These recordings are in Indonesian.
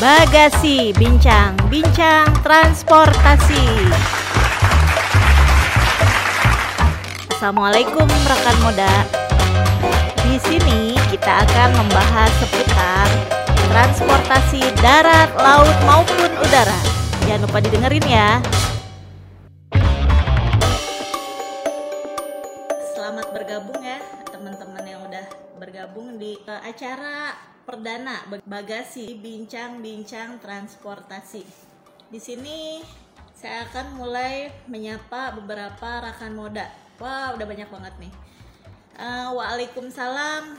Bagasi, bincang-bincang transportasi. Assalamualaikum rekan moda. Di sini kita akan membahas seputar transportasi darat, laut maupun udara. Jangan lupa didengerin ya. Selamat bergabung ya teman-teman yang udah bergabung di uh, acara perdana Bagasi Bincang-bincang Transportasi. Di sini saya akan mulai menyapa beberapa rekan moda Wah, udah banyak banget nih. Uh, Waalaikumsalam,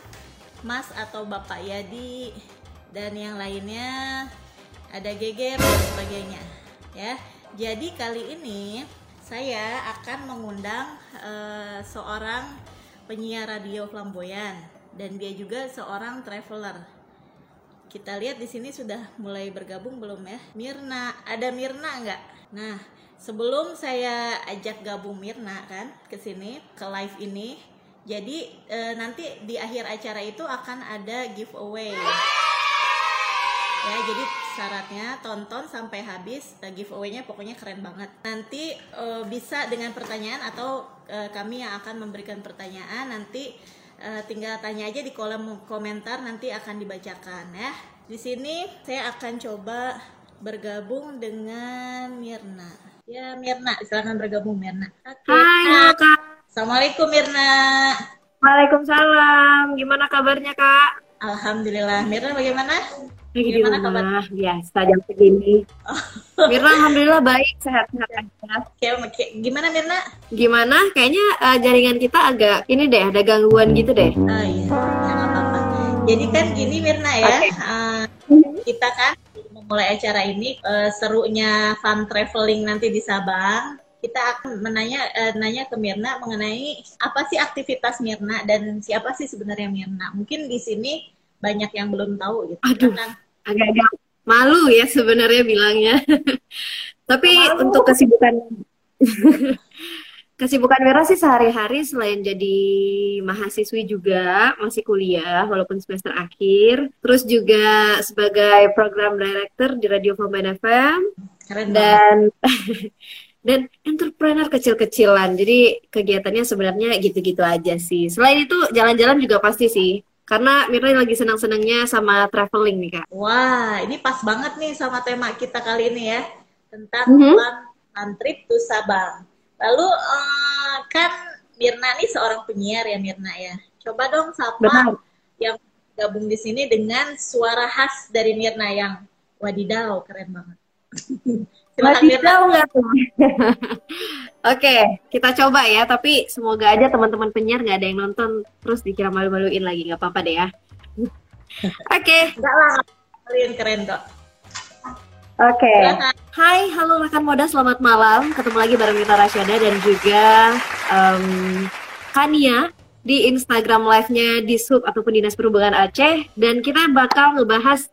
Mas atau Bapak Yadi dan yang lainnya ada Geger dan sebagainya. Ya, jadi kali ini saya akan mengundang uh, seorang penyiar radio flamboyan dan dia juga seorang traveler. Kita lihat di sini sudah mulai bergabung belum ya? Mirna, ada Mirna nggak? Nah, sebelum saya ajak gabung Mirna kan ke sini ke live ini jadi e, nanti di akhir acara itu akan ada giveaway ya jadi syaratnya tonton sampai habis e, giveaway-nya pokoknya keren banget nanti e, bisa dengan pertanyaan atau e, kami yang akan memberikan pertanyaan nanti e, tinggal tanya aja di kolom komentar nanti akan dibacakan ya di sini saya akan coba bergabung dengan Mirna Ya Mirna, silakan bergabung Mirna. Okay. Hai, Kak. Assalamualaikum Mirna. Waalaikumsalam. Gimana kabarnya Kak? Alhamdulillah. Mirna bagaimana? Lagi Gimana kabar? Biasa jam segini. Mirna alhamdulillah baik, sehat-sehat aja. Oke, gimana Mirna? Gimana? Kayaknya uh, jaringan kita agak ini deh, ada gangguan gitu deh. Oh iya, ya apa-apa. Jadi kan gini Mirna ya, okay. uh, kita kan mulai acara ini uh, serunya fun traveling nanti di Sabang kita akan menanya uh, nanya ke Mirna mengenai apa sih aktivitas Mirna dan siapa sih sebenarnya Mirna. Mungkin di sini banyak yang belum tahu gitu. Aduh, agak-agak malu ya sebenarnya bilangnya. Tapi malu. untuk kesibukan Kesibukan Vera sih sehari-hari selain jadi mahasiswi juga masih kuliah walaupun semester akhir. Terus juga sebagai program director di Radio Formen FM Keren dan dan entrepreneur kecil-kecilan. Jadi kegiatannya sebenarnya gitu-gitu aja sih. Selain itu jalan-jalan juga pasti sih. Karena Mirna lagi senang-senangnya sama traveling nih kak. Wah, ini pas banget nih sama tema kita kali ini ya tentang mm -hmm. trip to Sabang. Lalu uh, kan Mirna nih seorang penyiar ya Mirna ya. Coba dong sapa Benar. yang gabung di sini dengan suara khas dari Mirna yang wadidaw keren banget. wadidaw nggak tuh? Oke, kita coba ya. Tapi semoga aja teman-teman penyiar nggak ada yang nonton terus dikira malu-maluin lagi. Nggak apa-apa deh ya. Oke. Okay. Enggak lah, kalian keren kok. Oke. Okay. Hai, halo rekan moda, selamat malam. Ketemu lagi bareng kita Rasyada dan juga um, Kania di Instagram live-nya di Sub ataupun Dinas Perhubungan Aceh. Dan kita bakal ngebahas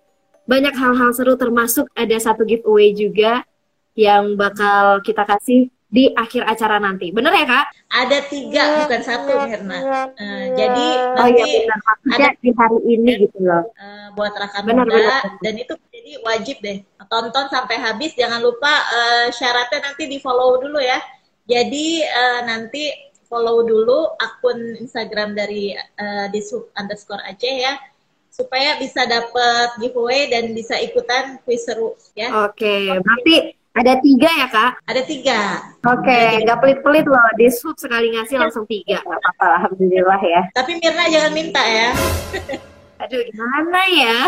banyak hal-hal seru termasuk ada satu giveaway juga yang bakal kita kasih di akhir acara nanti. Bener ya kak? Ada tiga bukan satu Mirna. Uh, jadi oh, iya, nanti iya, ada di hari ini gitu loh. Uh, buat rekan bener, muda bener. dan itu jadi wajib deh tonton sampai habis. Jangan lupa uh, syaratnya nanti di follow dulu ya. Jadi uh, nanti follow dulu akun Instagram dari uh, di sub underscore Aceh ya supaya bisa dapat giveaway dan bisa ikutan quiz seru ya. Oke, okay. berarti ada tiga ya kak? Ada tiga. Oke, okay. nggak pelit-pelit loh. Di sub sekali ngasih langsung tiga. Gak apa-apa, alhamdulillah ya. Tapi Mirna jangan minta ya. Aduh, gimana ya?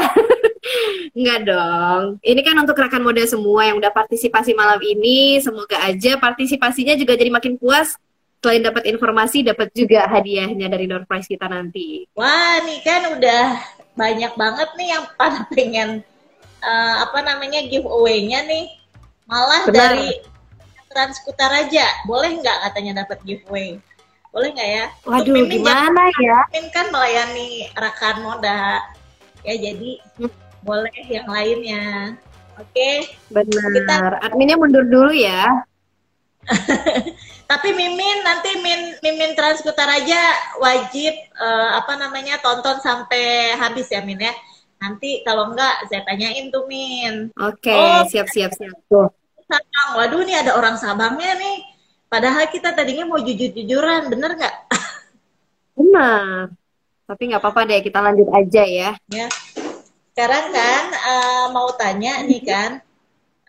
Enggak dong. Ini kan untuk rekan muda semua yang udah partisipasi malam ini. Semoga aja partisipasinya juga jadi makin puas. Selain dapat informasi, dapat juga hadiahnya dari door prize kita nanti. Wah, nih kan udah banyak banget nih yang pada pengen uh, apa namanya giveaway-nya nih malah Benar. dari Transkuta Raja boleh nggak katanya dapat giveaway boleh nggak ya waduh Mimin gimana ya Mimin kan melayani rekan moda ya jadi hmm. boleh yang lainnya oke okay? benar kita adminnya mundur dulu ya tapi Mimin nanti Min Mimin Transkuta Raja wajib uh, apa namanya tonton sampai habis ya Min ya Nanti kalau enggak saya tanyain tuh Min. Oke, okay, oh, siap siap siap. Tuh. Sabang, waduh nih ada orang Sabangnya nih. Padahal kita tadinya mau jujur-jujuran, bener nggak? Benar. Tapi nggak apa-apa deh, kita lanjut aja ya. Ya. Sekarang kan uh, mau tanya nih kan,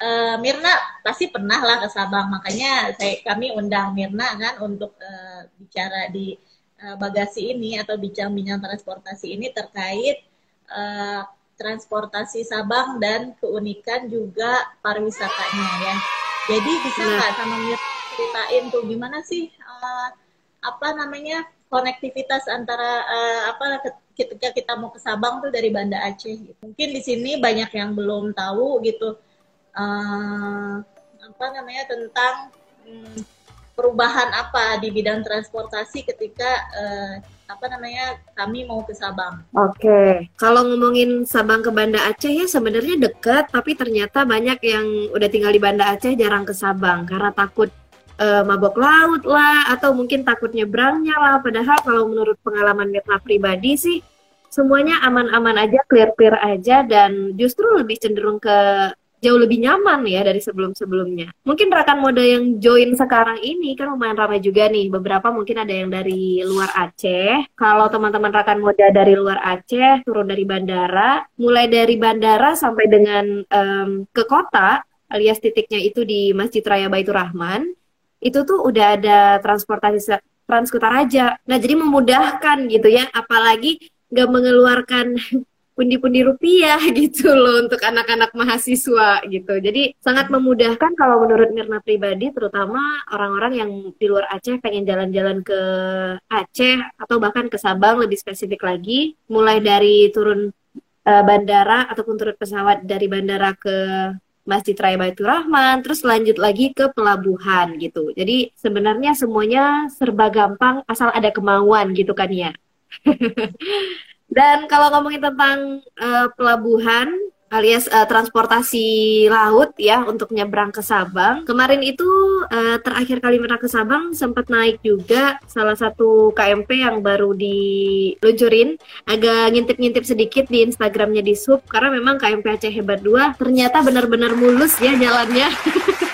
uh, Mirna pasti pernah lah ke Sabang, makanya saya kami undang Mirna kan untuk uh, bicara di uh, bagasi ini atau bincang-bincang transportasi ini terkait uh, transportasi Sabang dan keunikan juga pariwisatanya ya. Jadi bisa nah. nggak sama Mirna ceritain tuh gimana sih uh, apa namanya konektivitas antara uh, apa ketika kita mau ke Sabang tuh dari Banda Aceh. Gitu. Mungkin di sini banyak yang belum tahu gitu uh, apa namanya tentang um, perubahan apa di bidang transportasi ketika uh, apa namanya kami mau ke Sabang. Oke, okay. kalau ngomongin Sabang ke Banda Aceh ya sebenarnya dekat, tapi ternyata banyak yang udah tinggal di Banda Aceh jarang ke Sabang karena takut uh, mabok laut lah atau mungkin takut nyebrangnya lah padahal kalau menurut pengalaman Mirna pribadi sih semuanya aman-aman aja clear-clear aja dan justru lebih cenderung ke jauh lebih nyaman ya dari sebelum-sebelumnya. Mungkin rekan mode yang join sekarang ini kan lumayan ramai juga nih. Beberapa mungkin ada yang dari luar Aceh. Kalau teman-teman rekan mode dari luar Aceh turun dari bandara, mulai dari bandara sampai dengan um, ke kota alias titiknya itu di Masjid Raya Baitur Rahman itu tuh udah ada transportasi Transkota Raja. Nah, jadi memudahkan gitu ya, apalagi nggak mengeluarkan pundi-pundi rupiah gitu loh untuk anak-anak mahasiswa gitu. Jadi sangat memudahkan kalau menurut Mirna pribadi terutama orang-orang yang di luar Aceh pengen jalan-jalan ke Aceh atau bahkan ke Sabang lebih spesifik lagi mulai dari turun uh, bandara ataupun turun pesawat dari bandara ke Masjid Raya Baitur Rahman, terus lanjut lagi ke pelabuhan gitu. Jadi sebenarnya semuanya serba gampang asal ada kemauan gitu kan ya. Dan kalau ngomongin tentang uh, pelabuhan, alias uh, transportasi laut ya untuk nyebrang ke Sabang. Kemarin itu uh, terakhir kali pernah ke Sabang sempat naik juga salah satu KMP yang baru diluncurin. Agak ngintip-ngintip sedikit di Instagramnya di Sub karena memang KMP Aceh Hebat 2 ternyata benar-benar mulus ya jalannya.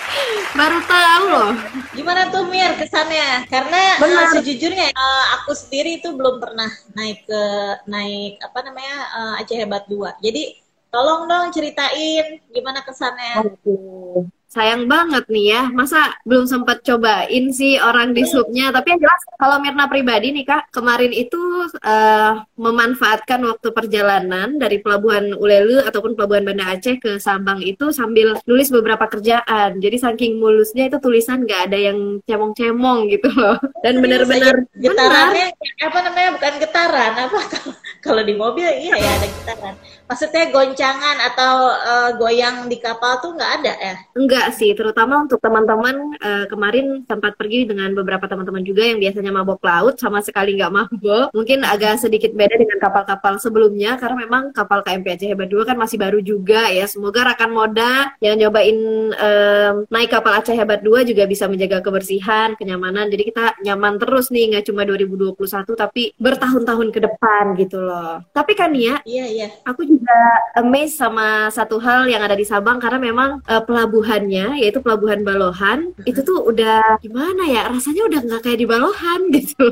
baru tahu loh. Gimana tuh Mir kesannya? Karena uh, sejujurnya uh, aku sendiri itu belum pernah naik ke naik apa namanya uh, Aceh Hebat 2. Jadi Tolong dong ceritain gimana kesannya. Aduh, sayang banget nih ya. Masa belum sempat cobain sih orang di subnya. Tapi yang jelas kalau Mirna pribadi nih Kak, kemarin itu uh, memanfaatkan waktu perjalanan dari Pelabuhan Ulelu ataupun Pelabuhan Banda Aceh ke Sabang itu sambil nulis beberapa kerjaan. Jadi saking mulusnya itu tulisan nggak ada yang cemong-cemong gitu loh. Dan benar-benar getarannya apa namanya bukan getaran apa kalau di mobil iya ya ada getaran maksudnya goncangan atau uh, goyang di kapal tuh nggak ada ya? Enggak sih, terutama untuk teman-teman uh, kemarin sempat pergi dengan beberapa teman-teman juga yang biasanya mabok laut sama sekali nggak mabok. Mungkin agak sedikit beda dengan kapal-kapal sebelumnya karena memang kapal KMP Aceh Hebat 2 kan masih baru juga ya. Semoga rekan moda yang nyobain um, naik kapal Aceh Hebat 2 juga bisa menjaga kebersihan, kenyamanan. Jadi kita nyaman terus nih, nggak cuma 2021 tapi bertahun-tahun ke depan gitu loh. Tapi kan ya, iya iya. Aku juga juga amazed sama satu hal yang ada di Sabang karena memang uh, pelabuhannya yaitu pelabuhan Balohan hmm. itu tuh udah gimana ya rasanya udah nggak kayak di Balohan gitu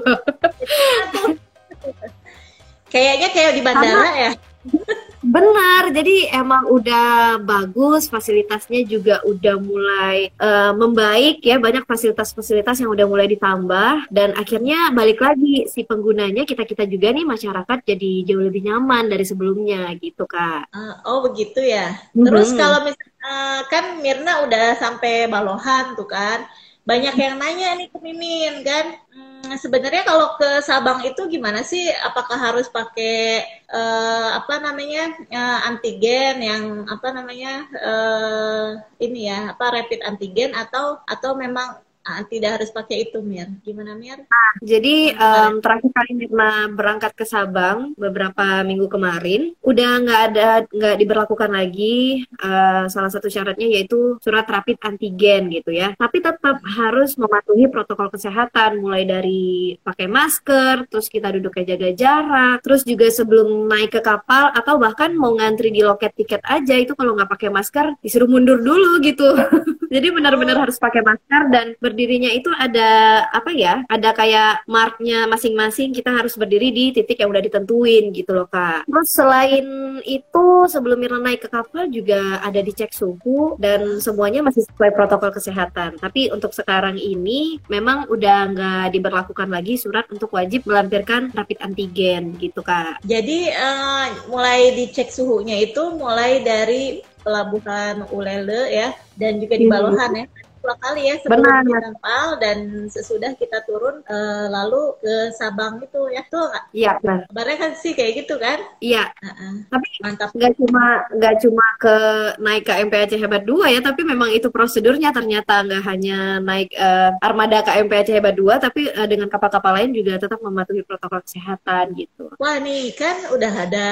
Kayaknya kayak di bandara sama, ya. Benar, jadi emang udah bagus, fasilitasnya juga udah mulai uh, membaik ya, banyak fasilitas-fasilitas yang udah mulai ditambah dan akhirnya balik lagi si penggunanya kita-kita juga nih masyarakat jadi jauh lebih nyaman dari sebelumnya gitu kak. Uh, oh begitu ya. Terus mm-hmm. kalau misalnya uh, kan Mirna udah sampai Balohan tuh kan, banyak yang nanya nih ke Mimin kan hmm, sebenarnya kalau ke Sabang itu gimana sih? Apakah harus pakai uh, apa namanya uh, antigen yang apa namanya uh, ini ya apa rapid antigen atau atau memang uh, tidak harus pakai itu Mir. Gimana Mir? Nah, jadi um, terakhir kali Mirna berangkat ke Sabang beberapa minggu kemarin udah nggak ada nggak diberlakukan lagi uh, salah satu syaratnya yaitu surat rapid antigen gitu ya. Tapi tetap harus mematuhi protokol kesehatan mulai dari pakai masker terus kita duduknya jaga jarak terus juga sebelum naik ke kapal atau bahkan mau ngantri di loket tiket aja itu kalau nggak pakai masker disuruh mundur dulu gitu. Jadi benar-benar harus pakai masker dan berdirinya itu ada apa ya? Ada kayak marknya masing-masing kita harus berdiri di titik yang udah ditentuin gitu loh kak. Terus selain itu sebelum Mirna naik ke kapal juga ada dicek suhu dan semuanya masih sesuai protokol kesehatan. Tapi untuk sekarang ini memang udah nggak diberlakukan lagi surat untuk wajib melampirkan rapid antigen gitu kak. Jadi uh, mulai dicek suhunya itu mulai dari pelabuhan Ulele ya dan juga di hmm. Balohan ya dua kali ya sebelum Benar. kita kapal dan sesudah kita turun uh, lalu ke Sabang itu ya tuh nggak? Iya benar. Kabarnya kan sih kayak gitu kan? Iya. Uh-uh. Tapi mantap. Nggak cuma nggak cuma ke naik ke MPAC Hebat 2 ya, tapi memang itu prosedurnya ternyata nggak hanya naik uh, armada ke MPAC Hebat 2, tapi uh, dengan kapal-kapal lain juga tetap mematuhi protokol kesehatan gitu. Wah nih kan udah ada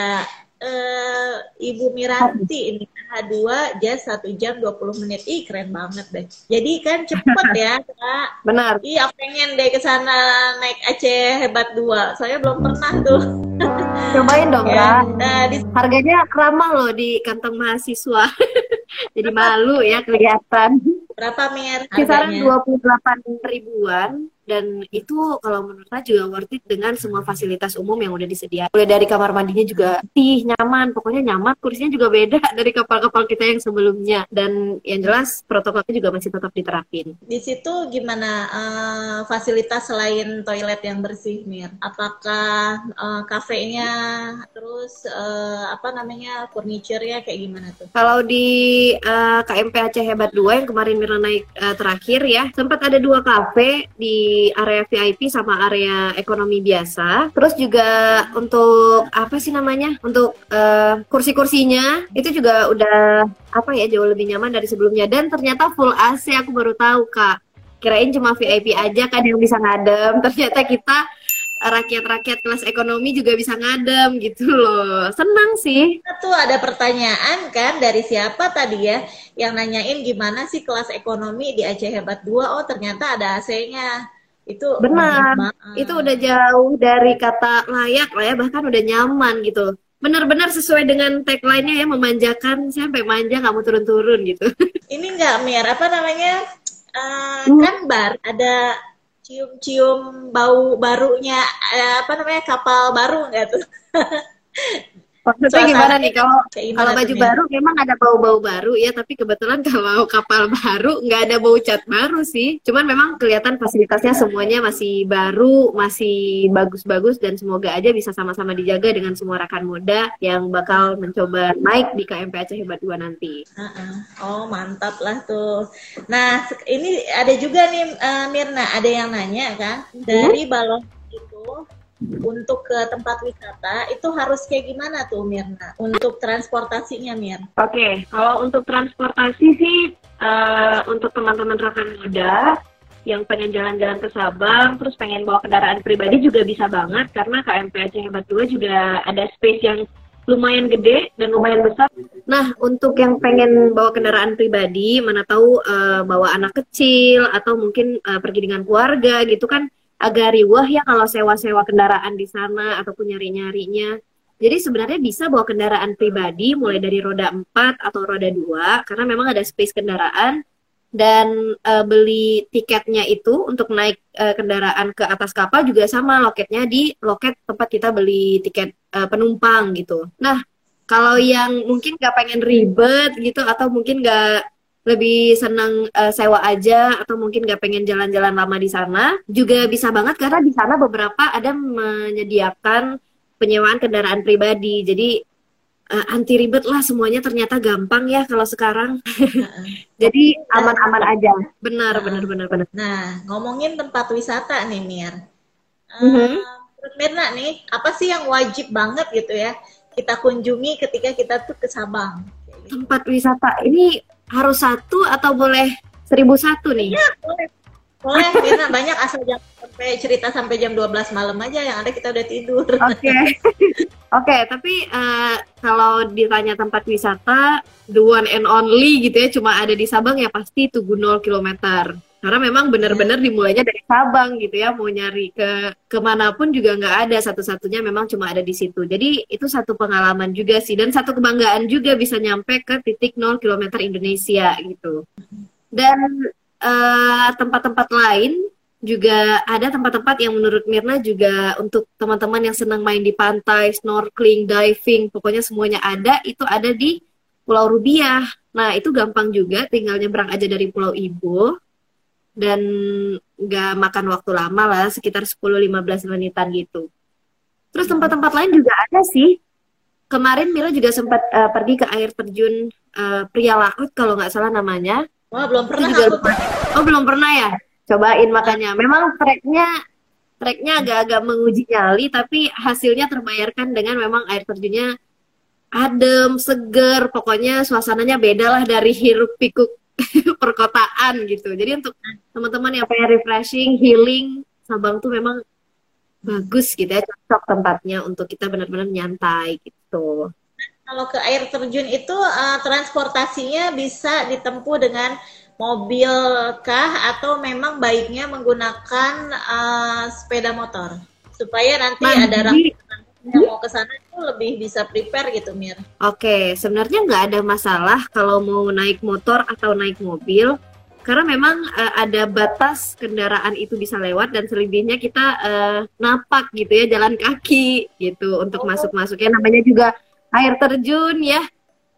uh, Ibu Miranti ini H2 jas 1 jam 20 menit. Ih keren banget deh. Jadi kan cepet ya, Kak. Benar. Iya, pengen deh ke sana naik Aceh Hebat 2. Saya belum pernah tuh. Cobain dong, ya. Nah, di... Harganya ramah loh di kantong mahasiswa. Jadi malu ya kelihatan. Berapa Mir? Kisaran 28 ribuan dan itu kalau menurut saya juga worth it dengan semua fasilitas umum yang udah disediakan. Mulai dari kamar mandinya juga tih nyaman, pokoknya nyaman, kursinya juga beda dari kapal-kapal kita yang sebelumnya dan yang jelas protokolnya juga masih tetap diterapin. Di situ gimana uh, fasilitas selain toilet yang bersih, Mir? Apakah uh, kafenya terus uh, apa namanya furniture-nya kayak gimana tuh? Kalau di uh, KMP Aceh Hebat 2 yang kemarin Mirna naik uh, terakhir ya, sempat ada dua kafe di area VIP sama area ekonomi biasa. Terus juga untuk apa sih namanya? Untuk uh, kursi-kursinya itu juga udah apa ya jauh lebih nyaman dari sebelumnya dan ternyata full AC aku baru tahu Kak. Kirain cuma VIP aja kan yang bisa ngadem. Ternyata kita rakyat-rakyat kelas ekonomi juga bisa ngadem gitu loh. Senang sih. Itu ada pertanyaan kan dari siapa tadi ya yang nanyain gimana sih kelas ekonomi di Aceh Hebat 2? Oh, ternyata ada AC-nya. Itu benar. Itu udah jauh dari kata layak lah ya, bahkan udah nyaman gitu. Benar-benar sesuai dengan tagline-nya ya memanjakan sampai manja mau turun-turun gitu. Ini nggak Mir, apa namanya? Uh, hmm. kan bar ada cium-cium bau barunya uh, apa namanya kapal baru nggak tuh? Maksudnya gimana nih kalau kalau baju baru memang ada bau-bau baru ya, tapi kebetulan kalau kapal baru nggak ada bau cat baru sih. Cuman memang kelihatan fasilitasnya semuanya masih baru, masih bagus-bagus dan semoga aja bisa sama-sama dijaga dengan semua rekan muda yang bakal mencoba naik di KMP Aceh Hebat 2 nanti. Oh mantap lah tuh. Nah ini ada juga nih uh, Mirna, ada yang nanya kan dari balon itu untuk ke tempat wisata itu harus kayak gimana tuh Mirna untuk transportasinya Mir? Oke, okay. kalau untuk transportasi sih uh, untuk teman-teman rekan muda yang pengen jalan-jalan ke Sabang terus pengen bawa kendaraan pribadi juga bisa banget karena KMP Aceh Hebat 2 juga ada space yang lumayan gede dan lumayan besar. Nah, untuk yang pengen bawa kendaraan pribadi, mana tahu uh, bawa anak kecil atau mungkin uh, pergi dengan keluarga gitu kan agak riwah ya kalau sewa-sewa kendaraan di sana ataupun nyari-nyarinya. Jadi sebenarnya bisa bawa kendaraan pribadi mulai dari roda 4 atau roda 2 karena memang ada space kendaraan dan e, beli tiketnya itu untuk naik e, kendaraan ke atas kapal juga sama loketnya di loket tempat kita beli tiket e, penumpang gitu. Nah, kalau yang mungkin gak pengen ribet gitu atau mungkin gak lebih senang uh, sewa aja atau mungkin gak pengen jalan-jalan lama di sana juga bisa banget karena di sana beberapa ada menyediakan penyewaan kendaraan pribadi. Jadi uh, anti ribet lah semuanya ternyata gampang ya kalau sekarang. Jadi aman-aman aja. Benar nah, benar benar benar. Nah ngomongin tempat wisata nih Mir. Uh. Mirna nih apa sih yang wajib banget gitu ya kita kunjungi ketika kita tuh ke Sabang? Tempat wisata ini harus satu atau boleh seribu satu nih? Iya, boleh. Boleh, Mirna banyak asal jam sampai cerita sampai jam 12 malam aja yang ada kita udah tidur. Oke. Okay. Oke, okay, tapi uh, kalau ditanya tempat wisata, the one and only gitu ya, cuma ada di Sabang ya pasti Tugu 0 kilometer karena memang benar-benar dimulainya dari Sabang gitu ya mau nyari ke ke mana pun juga nggak ada satu-satunya memang cuma ada di situ. Jadi itu satu pengalaman juga sih dan satu kebanggaan juga bisa nyampe ke titik 0 km Indonesia gitu. Dan eh, tempat-tempat lain juga ada tempat-tempat yang menurut Mirna juga untuk teman-teman yang senang main di pantai, snorkeling, diving, pokoknya semuanya ada, itu ada di Pulau Rubiah. Nah, itu gampang juga, tinggal nyebrang aja dari Pulau Ibu dan nggak makan waktu lama lah sekitar 10-15 menitan gitu. Terus tempat-tempat lain juga ada sih. Kemarin Mira juga sempat uh, pergi ke air terjun uh, Pria Laut kalau nggak salah namanya. Wah belum pernah juga aku. Oh belum pernah ya? Cobain makanya. Memang treknya treknya agak-agak menguji nyali tapi hasilnya terbayarkan dengan memang air terjunnya adem, seger, pokoknya suasananya beda lah dari hiruk pikuk perkotaan gitu. Jadi untuk teman-teman yang pengen refreshing, healing, Sabang tuh memang bagus gitu ya, cocok tempatnya untuk kita benar-benar nyantai gitu. Kalau ke air terjun itu uh, transportasinya bisa ditempuh dengan mobil kah atau memang baiknya menggunakan uh, sepeda motor supaya nanti Mandi. ada yang mau ke sana itu lebih bisa prepare gitu Mir. Oke, sebenarnya nggak ada masalah kalau mau naik motor atau naik mobil karena memang uh, ada batas kendaraan itu bisa lewat dan selebihnya kita uh, napak gitu ya jalan kaki gitu untuk oh. masuk-masuknya namanya juga air terjun ya.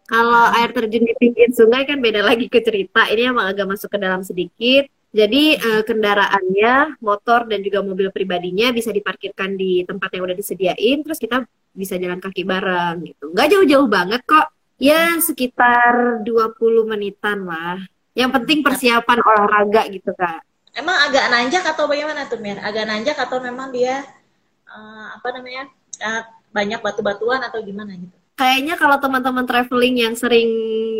Kalau air terjun di pinggir sungai kan beda lagi ke cerita. Ini emang agak masuk ke dalam sedikit. Jadi uh, kendaraannya, motor dan juga mobil pribadinya bisa diparkirkan di tempat yang udah disediain, terus kita bisa jalan kaki bareng gitu. Nggak jauh-jauh banget kok. Ya sekitar 20 menitan lah. Yang penting persiapan olahraga gitu kak. Emang agak nanjak atau bagaimana tuh Mir? Agak nanjak atau memang dia uh, apa namanya uh, banyak batu-batuan atau gimana gitu? Kayaknya kalau teman-teman traveling yang sering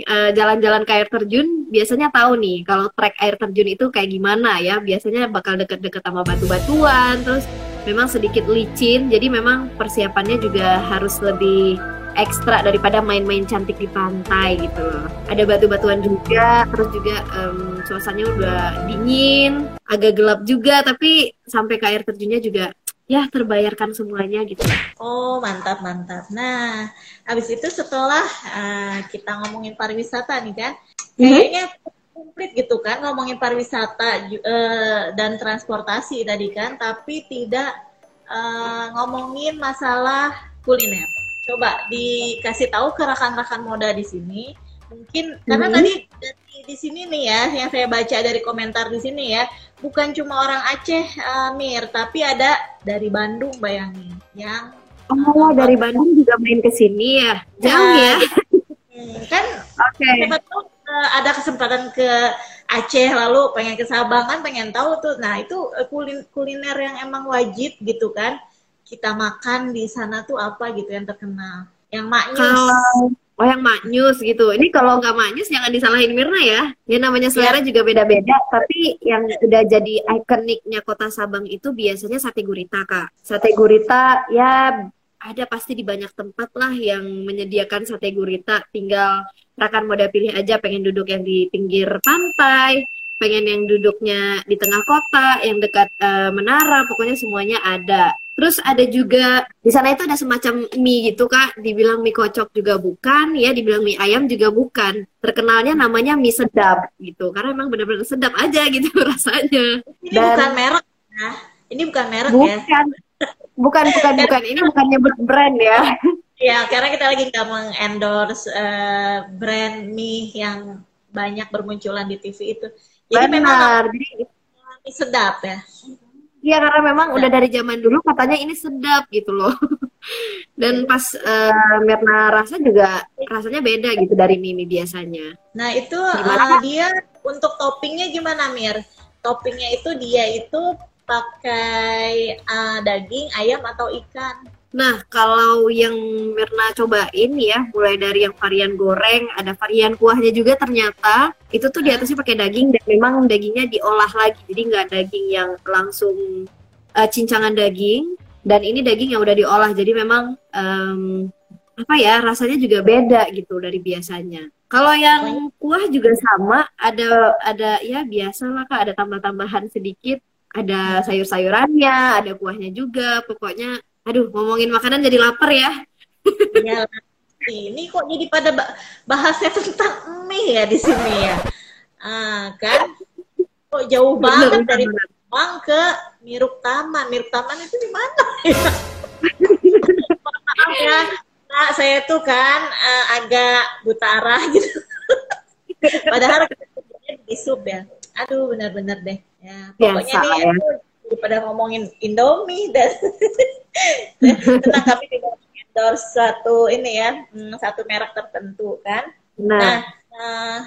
eh, jalan-jalan ke air terjun biasanya tahu nih kalau trek air terjun itu kayak gimana ya biasanya bakal deket-deket sama batu-batuan terus memang sedikit licin jadi memang persiapannya juga harus lebih ekstra daripada main-main cantik di pantai gitu. Ada batu-batuan juga, terus juga um, suasananya udah dingin, agak gelap juga, tapi sampai ke air terjunnya juga ya terbayarkan semuanya gitu. Oh mantap mantap. Nah habis itu setelah uh, kita ngomongin pariwisata nih kan, hmm? kayaknya komplit gitu kan ngomongin pariwisata uh, dan transportasi tadi kan, tapi tidak uh, ngomongin masalah kuliner. Coba dikasih tahu ke rekan-rekan moda di sini, mungkin karena hmm. tadi di sini nih ya yang saya baca dari komentar di sini ya bukan cuma orang Aceh uh, Mir tapi ada dari Bandung bayangin yang Oh, uh, dari Bandung juga main ke sini ya. Jauh uh, ya. Hmm, kan oke. Okay. uh, ada kesempatan ke Aceh lalu pengen ke Sabang kan pengen tahu tuh. Nah, itu kulin kuliner yang emang wajib gitu kan. Kita makan di sana tuh apa gitu yang terkenal. Yang maknyus. Kalau Oh yang maknyus gitu. Ini kalau nggak maknyus jangan disalahin Mirna ya. Dia namanya selera ya. juga beda-beda. Tapi yang udah jadi ikoniknya kota Sabang itu biasanya sate gurita kak. Sate gurita ya ada pasti di banyak tempat lah yang menyediakan sate gurita. Tinggal rekan moda pilih aja pengen duduk yang di pinggir pantai, pengen yang duduknya di tengah kota, yang dekat uh, menara, pokoknya semuanya ada. Terus ada juga di sana itu ada semacam mie gitu kak, dibilang mie kocok juga bukan, ya dibilang mie ayam juga bukan. Terkenalnya namanya mie sedap gitu, karena emang benar-benar sedap aja gitu rasanya. Ini Dan, bukan merek ya? Ini bukan merek bukan, ya? Bukan, bukan, bukan. Ini bukan nyebut brand ya. Ya, karena kita lagi nggak mengendorse uh, brand mie yang banyak bermunculan di TV itu. Jadi Benar. memang mie sedap ya. Iya karena memang udah dari zaman dulu katanya ini sedap gitu loh. Dan pas uh, Mirna rasa juga rasanya beda gitu dari mie, biasanya. Nah itu uh, dia untuk toppingnya gimana Mir? Toppingnya itu dia itu pakai uh, daging, ayam atau ikan? Nah, kalau yang Mirna cobain ya, mulai dari yang varian goreng, ada varian kuahnya juga ternyata itu tuh di atasnya pakai daging dan memang dagingnya diolah lagi. Jadi nggak daging yang langsung uh, cincangan daging. Dan ini daging yang udah diolah. Jadi memang um, apa ya rasanya juga beda gitu dari biasanya. Kalau yang kuah juga sama. Ada ada ya biasa lah kak. Ada tambah-tambahan sedikit. Ada sayur-sayurannya ada kuahnya juga. Pokoknya aduh ngomongin makanan jadi lapar ya. Ya ini kok jadi pada bahasnya tentang mie ya di sini ya. Ah, kan? Kok jauh banget dari Bang ke Miruk Taman. Miruk Taman itu di mana ya? Maaf ya, nah, saya tuh kan uh, agak buta arah gitu. Padahal di sub ya. Aduh, benar-benar deh. Ya, pokoknya Biasa, nih ya. pada ngomongin Indomie dan tentang kami tidak endorse satu ini ya hmm, satu merek tertentu kan. Nah. Nah, uh,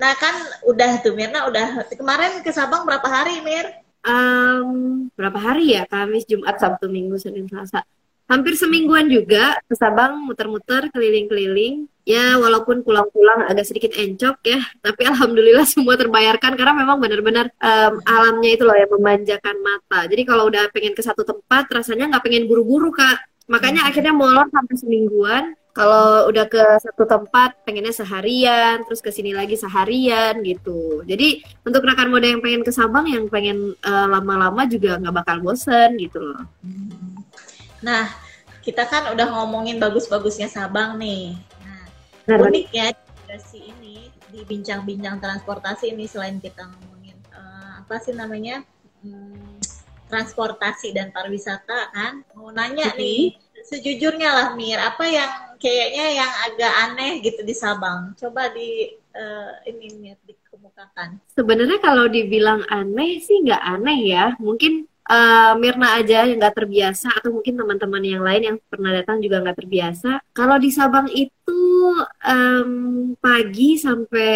nah kan udah tuh Mirna udah kemarin ke Sabang berapa hari Mir? Um, berapa hari ya? Kamis Jumat Sabtu Minggu Senin Selasa. Hampir semingguan juga ke Sabang muter-muter keliling-keliling. Ya walaupun pulang-pulang agak sedikit encok ya tapi alhamdulillah semua terbayarkan karena memang benar-benar um, alamnya itu loh yang memanjakan mata. Jadi kalau udah pengen ke satu tempat rasanya nggak pengen buru-buru kak Makanya hmm. akhirnya molor sampai semingguan. Kalau udah ke satu tempat pengennya seharian, terus ke sini lagi seharian gitu. Jadi untuk rekan muda yang pengen ke Sabang, yang pengen eh, lama-lama juga nggak bakal bosen gitu loh. Nah, kita kan udah ngomongin bagus-bagusnya Sabang nih. Nah, nah unik ya si ini di bincang-bincang transportasi ini selain kita ngomongin uh, apa sih namanya? Hmm, transportasi dan pariwisata kan? Mau nanya nih sejujurnya lah Mir apa yang kayaknya yang agak aneh gitu di Sabang? Coba di uh, ini Mir dikemukakan. Sebenarnya kalau dibilang aneh sih nggak aneh ya. Mungkin uh, Mirna aja yang nggak terbiasa atau mungkin teman-teman yang lain yang pernah datang juga nggak terbiasa. Kalau di Sabang itu um, pagi sampai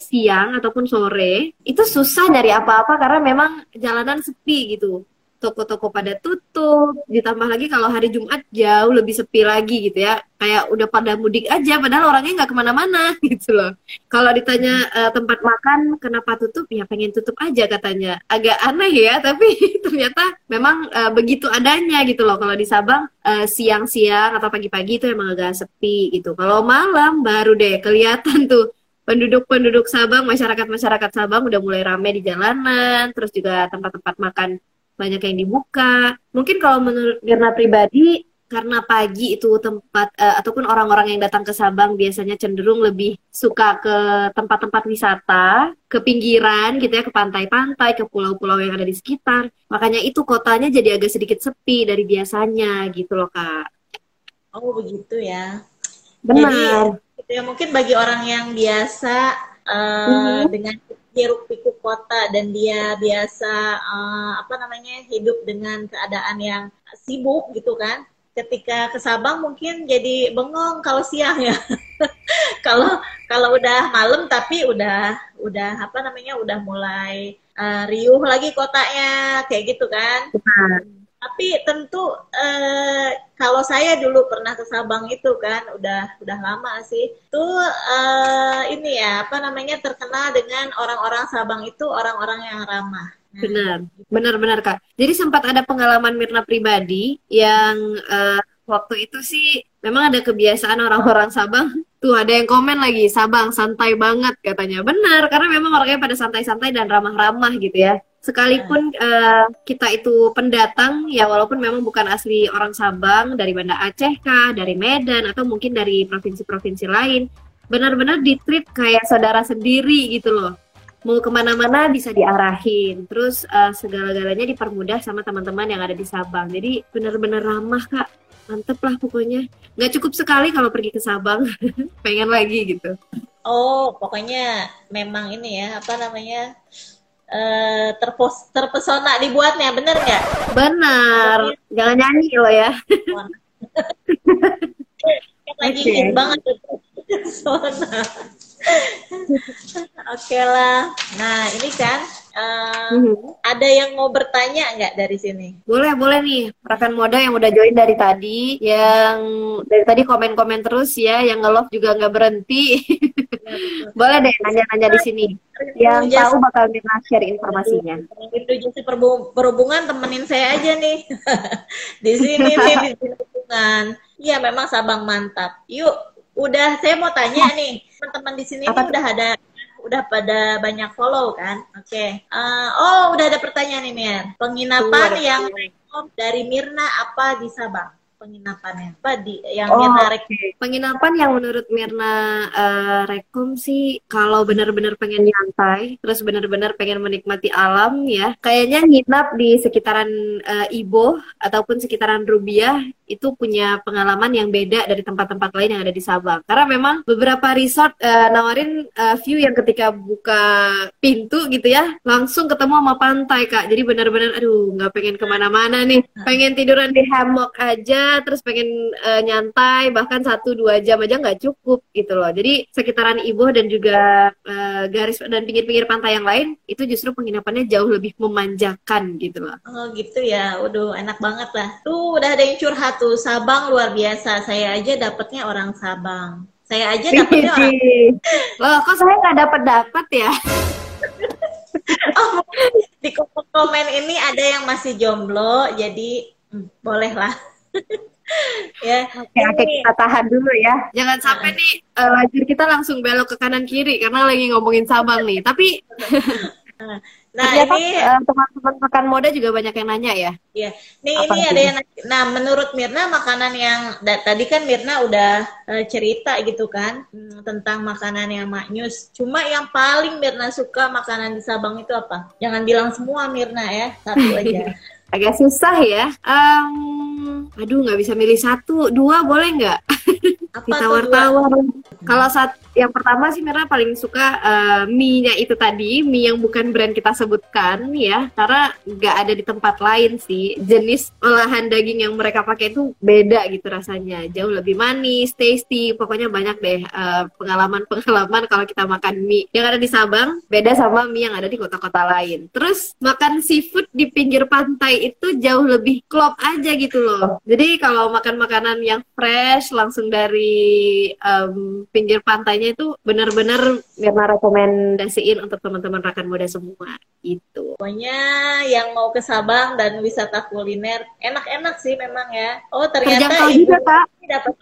siang ataupun sore itu susah dari apa-apa karena memang jalanan sepi gitu toko-toko pada tutup ditambah lagi kalau hari Jumat jauh lebih sepi lagi gitu ya. Kayak udah pada mudik aja padahal orangnya nggak ke mana-mana gitu loh. Kalau ditanya uh, tempat makan kenapa tutup? Ya pengen tutup aja katanya. Agak aneh ya tapi ternyata memang uh, begitu adanya gitu loh. Kalau di Sabang uh, siang-siang atau pagi-pagi itu emang agak sepi gitu. Kalau malam baru deh kelihatan tuh penduduk-penduduk Sabang masyarakat-masyarakat Sabang udah mulai rame di jalanan terus juga tempat-tempat makan banyak yang dibuka. Mungkin kalau menurut Mirna pribadi karena pagi itu tempat uh, ataupun orang-orang yang datang ke Sabang biasanya cenderung lebih suka ke tempat-tempat wisata, ke pinggiran gitu ya, ke pantai-pantai, ke pulau-pulau yang ada di sekitar. Makanya itu kotanya jadi agak sedikit sepi dari biasanya gitu loh, Kak. Oh, begitu ya. Benar. Jadi, ya mungkin bagi orang yang biasa uh, mm -hmm. dengan hiruk pikuk kota dan dia biasa uh, apa namanya hidup dengan keadaan yang sibuk gitu kan. Ketika ke Sabang mungkin jadi bengong kalau siang ya. Kalau kalau udah malam tapi udah udah apa namanya udah mulai uh, riuh lagi kotanya kayak gitu kan tapi tentu eh, kalau saya dulu pernah ke Sabang itu kan udah udah lama sih. Tuh eh, ini ya apa namanya terkenal dengan orang-orang Sabang itu orang-orang yang ramah. Nah, benar. benar benar kak. Jadi sempat ada pengalaman Mirna pribadi yang eh, waktu itu sih memang ada kebiasaan orang-orang Sabang tuh ada yang komen lagi Sabang santai banget katanya. Benar karena memang orangnya pada santai-santai dan ramah-ramah gitu ya sekalipun uh, kita itu pendatang ya walaupun memang bukan asli orang Sabang dari Banda Aceh kah dari Medan atau mungkin dari provinsi-provinsi lain benar-benar ditreat kayak saudara sendiri gitu loh. Mau ke mana-mana bisa diarahin. Terus uh, segala-galanya dipermudah sama teman-teman yang ada di Sabang. Jadi benar-benar ramah kak. Mantep lah pokoknya. Nggak cukup sekali kalau pergi ke Sabang. Pengen lagi gitu. Oh pokoknya memang ini ya apa namanya uh, terpos terpesona dibuatnya bener nggak? Benar. Jangan nyanyi lo ya. lagi okay. banget pesona. Oke lah. Nah ini kan uh, hmm. ada yang mau bertanya nggak dari sini? Boleh, boleh nih. Rekan moda yang udah join dari tadi, yang dari tadi komen-komen terus ya, yang nge-love juga nggak berhenti. Boleh deh nanya-nanya di sini. Yang tahu bakal kita share informasinya. Itu jadi perhubungan temenin saya aja nih. di sini nih di perhubungan. Iya, memang Sabang mantap. Yuk, udah saya mau tanya nih, teman-teman di sini udah ada udah pada banyak follow kan? Oke. Okay. Uh, eh, oh, udah ada pertanyaan nih Mir. Penginapan Tuh, yang dari Mirna apa di Sabang? penginapannya apa di yang oh, Mirna okay. penginapan yang menurut Mirna uh, rekom sih kalau benar-benar pengen nyantai terus benar-benar pengen menikmati alam ya kayaknya nginap di sekitaran uh, Ibo ataupun sekitaran Rubiah itu punya pengalaman yang beda dari tempat-tempat lain yang ada di Sabang. Karena memang beberapa resort uh, nawarin uh, view yang ketika buka pintu gitu ya, langsung ketemu sama pantai kak. Jadi benar-benar, aduh nggak pengen ke mana-mana nih, pengen tiduran di hammock aja, terus pengen uh, nyantai, bahkan satu dua jam aja nggak cukup gitu loh. Jadi sekitaran Ibu dan juga uh, garis dan pinggir-pinggir pantai yang lain itu justru penginapannya jauh lebih memanjakan gitu loh. Oh gitu ya, waduh enak banget lah. Tuh udah ada yang curhat tuh Sabang luar biasa. Saya aja dapetnya orang Sabang. Saya aja dapetnya orang. Loh, kok saya nggak dapat dapat ya? oh, di komen ini ada yang masih jomblo, jadi hmm, boleh lah. ya. Oke, oke kita tahan dulu ya. Jangan sampai nih uh, lajur kita langsung belok ke kanan kiri karena lagi ngomongin Sabang nih. Tapi Nah, Ternyata, ini uh, teman-teman makan moda juga banyak yang nanya ya. Iya. Nih Apa ini ada yang nah menurut Mirna makanan yang da, tadi kan Mirna udah uh, cerita gitu kan hmm, tentang makanan yang maknyus. Cuma yang paling Mirna suka makanan di Sabang itu apa? Jangan bilang semua Mirna ya, satu aja. Agak susah ya. Um, aduh nggak bisa milih satu, dua boleh nggak? Ditawar-tawar. Kalau saat yang pertama sih Mira paling suka uh, mie-nya itu tadi, mie yang bukan brand kita sebutkan ya, karena nggak ada di tempat lain sih. Jenis olahan daging yang mereka pakai itu beda gitu rasanya, jauh lebih manis, tasty, pokoknya banyak deh eh, pengalaman-pengalaman kalau kita makan mie yang ada di Sabang, beda sama mie yang ada di kota-kota lain. Terus makan seafood di pinggir pantai itu jauh lebih klop aja gitu loh. Jadi kalau makan makanan yang fresh langsung dari um, pinggir pantainya itu benar-benar Mirna rekomendasiin untuk teman-teman rekan muda semua itu. Pokoknya yang mau ke Sabang dan wisata kuliner enak-enak sih memang ya. Oh ternyata ini dapat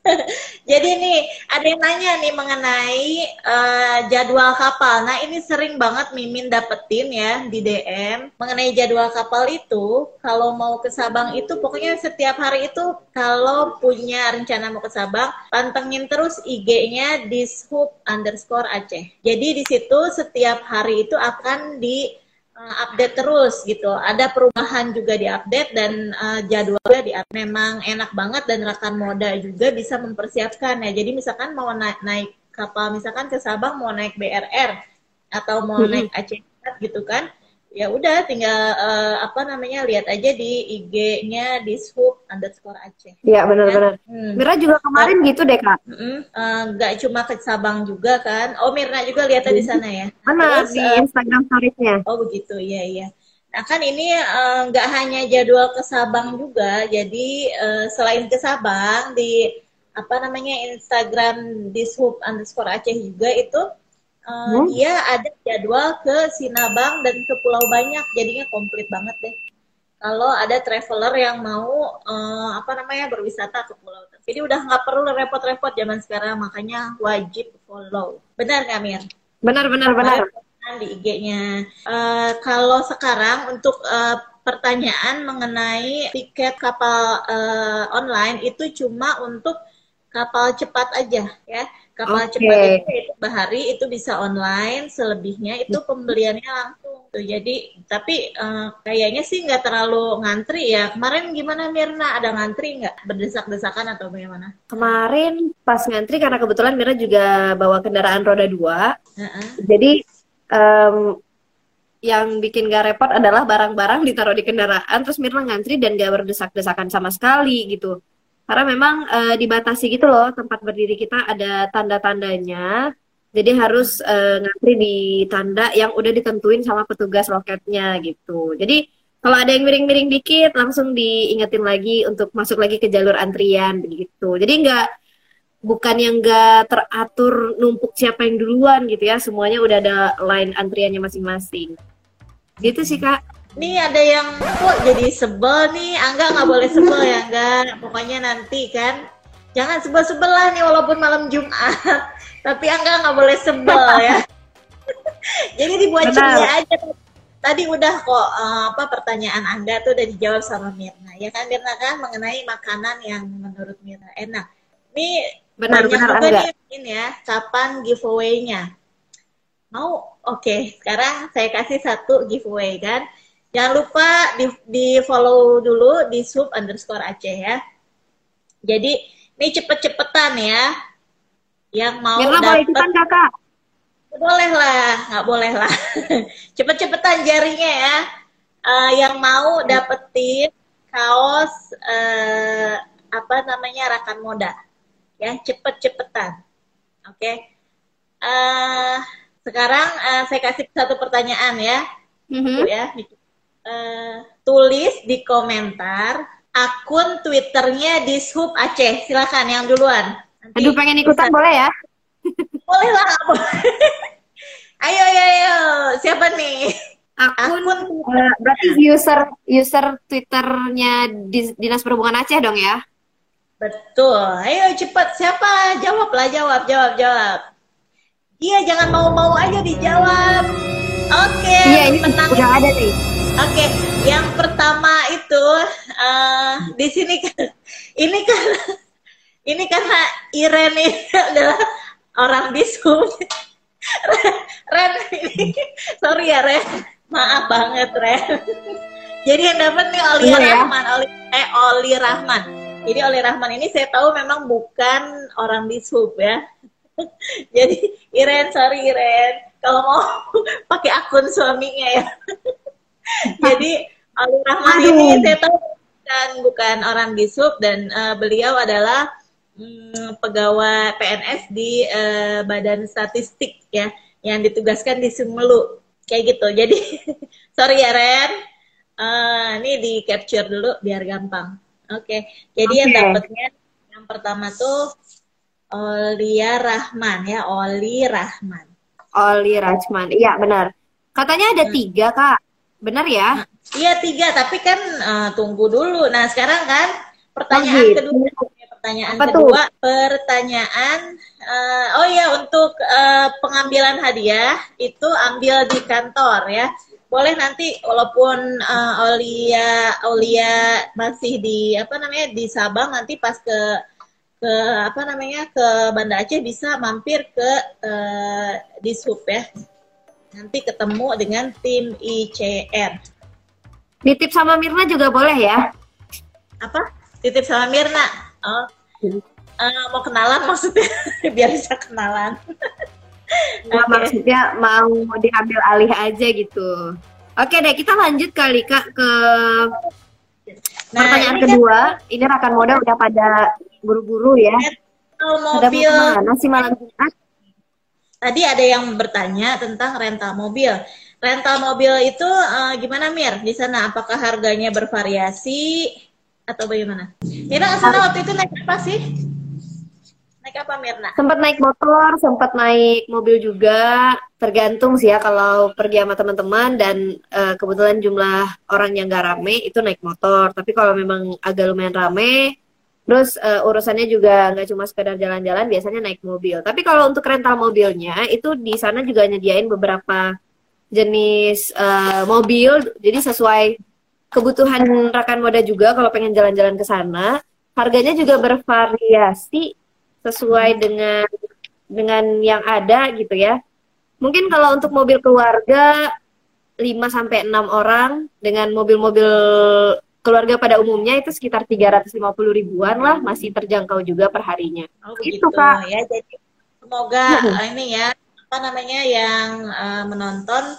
Jadi nih ada yang nanya nih mengenai uh, jadwal kapal. Nah ini sering banget Mimin dapetin ya di DM mengenai jadwal kapal itu. Kalau mau ke Sabang itu pokoknya setiap hari itu kalau punya rencana mau ke Sabang pantengin terus IG-nya dishub underscore Aceh. Jadi di situ setiap hari itu akan di update terus gitu. Ada perubahan juga di update dan uh, jadwalnya di. Memang enak banget dan rekan moda juga bisa mempersiapkan ya. Jadi misalkan mau naik naik kapal misalkan ke Sabang mau naik BRR atau mau hmm. naik Aceh gitu kan ya udah tinggal uh, apa namanya lihat aja di IG-nya di Swoop underscore Aceh. Iya benar-benar. Ya. Hmm. Mira juga kemarin nah, gitu deh kak. Uh, nggak cuma ke Sabang juga kan? Oh Mirna juga lihat di sana ya. Mana Terus, di uh, Instagram story-nya? Oh begitu, iya iya. Nah kan ini nggak uh, hanya jadwal ke Sabang juga, jadi uh, selain ke Sabang di apa namanya Instagram di Swoop underscore Aceh juga itu uh, hmm? dia ada jadwal ke Sinabang dan ke Pulau Banyak. Jadinya komplit banget deh. Kalau ada traveler yang mau uh, apa namanya berwisata ke pulau. Jadi udah nggak perlu repot-repot zaman sekarang. Makanya wajib follow. Benar nggak Mir? Benar benar benar. Di IG-nya uh, kalau sekarang untuk uh, pertanyaan mengenai tiket kapal uh, online itu cuma untuk kapal cepat aja ya kapal okay. cepat itu, itu bahari itu bisa online selebihnya itu pembeliannya langsung tuh. Jadi tapi uh, kayaknya sih nggak terlalu ngantri ya. Kemarin gimana Mirna? Ada ngantri nggak? Berdesak-desakan atau bagaimana? Kemarin pas ngantri karena kebetulan Mirna juga bawa kendaraan roda dua. Uh -uh. jadi um, yang bikin gak repot adalah barang-barang ditaruh di kendaraan terus Mirna ngantri dan gak berdesak-desakan sama sekali gitu karena memang uh, dibatasi gitu loh tempat berdiri kita ada tanda-tandanya Jadi harus uh, ngantri di tanda yang udah ditentuin sama petugas loketnya gitu. Jadi kalau ada yang miring-miring dikit langsung diingetin lagi untuk masuk lagi ke jalur antrian begitu. Jadi nggak bukan yang nggak teratur numpuk siapa yang duluan gitu ya. Semuanya udah ada line antriannya masing-masing. Gitu sih kak. Nih ada yang kok jadi sebel nih, Angga nggak boleh sebel ya enggak. Pokoknya nanti kan. Jangan sebel-sebel lah nih walaupun malam Jumat. Tapi Angga nggak boleh sebel ya. Jadi dibuat ceria aja. Tadi udah kok uh, apa pertanyaan Angga tuh udah dijawab sama Mirna. Ya kan Mirna kan? Mengenai makanan yang menurut Mirna enak. Ini benar, banyak benar, juga nih ini ya kapan giveaway-nya? Mau? Oke okay. sekarang saya kasih satu giveaway kan jangan lupa di, di follow dulu di sub underscore Aceh ya. Jadi ini cepet-cepetan ya. Yang mau Mirna dapet... boleh ikutan kakak. Boleh lah nggak boleh lah. Cepet-cepetan jarinya ya. Uh, yang mau dapetin kaos uh, apa namanya rakan moda. Ya cepet-cepetan. Oke. Okay? uh, eh, sekarang uh, saya kasih satu pertanyaan ya. Mm-hmm. ya uh, tulis di komentar akun twitternya di Sub Aceh silakan yang duluan Nanti Aduh pengen ikutan bisa. boleh ya? Boleh lah. ayo ayo ayo. Siapa nih? Akun, Akun uh, berarti user user Twitternya Dinas Perhubungan Aceh dong ya? Betul. Ayo cepat siapa? Jawab lah jawab jawab jawab. Iya jangan mau-mau aja dijawab. Oke. Okay, iya ini menang. udah ada nih. Oke, okay. yang pertama itu uh, di sini kan ini kan ini karena Iren ini adalah orang bisu. Ren, ini sorry ya Ren, maaf banget Ren. Jadi yang dapat nih Oli iya, ya? Rahman, Oli eh Oli Rahman. Jadi Oli Rahman ini saya tahu memang bukan orang bisub ya. Jadi Iren, sorry Iren, kalau mau pakai akun suaminya ya. Jadi Oli Rahman Aduh. ini saya tahu bukan bukan orang bisub dan uh, beliau adalah hmm, pegawai PNS di uh, Badan Statistik ya yang ditugaskan di Sumelu kayak gitu. Jadi sorry ya Ren, uh, ini di capture dulu biar gampang. Oke, okay. jadi okay. yang dapatnya yang pertama tuh Olia Rahman ya, Oli Rahman. Oli Rahman, iya benar. Katanya ada hmm. tiga kak, benar ya? Iya tiga, tapi kan uh, tunggu dulu. Nah sekarang kan pertanyaan kedua pertanyaan Apa kedua tuh? pertanyaan uh, oh ya untuk uh, pengambilan hadiah itu ambil di kantor ya boleh nanti walaupun uh, Olia Olia masih di apa namanya di Sabang nanti pas ke ke apa namanya ke Banda Aceh bisa mampir ke uh, di sub ya nanti ketemu dengan tim ICR Titip sama Mirna juga boleh ya apa titip sama Mirna Oh, uh, mau kenalan maksudnya biar bisa kenalan. Nah, okay. maksudnya mau diambil alih aja gitu. Oke deh, kita lanjut kali kak ke nah, pertanyaan ini kan kedua. Kan, ini rekan moda udah pada buru-buru ya. Mobil. Ada mau malam Jumat? Tadi ada yang bertanya tentang rental mobil. Rental mobil itu uh, gimana Mir di sana? Apakah harganya bervariasi? atau bagaimana? Mirna sana waktu itu naik apa sih? Naik apa Mirna? Sempat naik motor, sempat naik mobil juga. Tergantung sih ya kalau pergi sama teman-teman dan uh, kebetulan jumlah orang yang gak rame itu naik motor. Tapi kalau memang agak lumayan rame, terus uh, urusannya juga nggak cuma sekedar jalan-jalan, biasanya naik mobil. Tapi kalau untuk rental mobilnya itu di sana juga nyediain beberapa jenis uh, mobil, jadi sesuai kebutuhan rekan moda juga kalau pengen jalan-jalan ke sana. Harganya juga bervariasi sesuai dengan dengan yang ada gitu ya. Mungkin kalau untuk mobil keluarga 5 sampai 6 orang dengan mobil-mobil keluarga pada umumnya itu sekitar 350 ribuan lah, masih terjangkau juga per harinya. Oh, itu Kak. Ya, jadi semoga hmm. ini ya apa namanya yang uh, menonton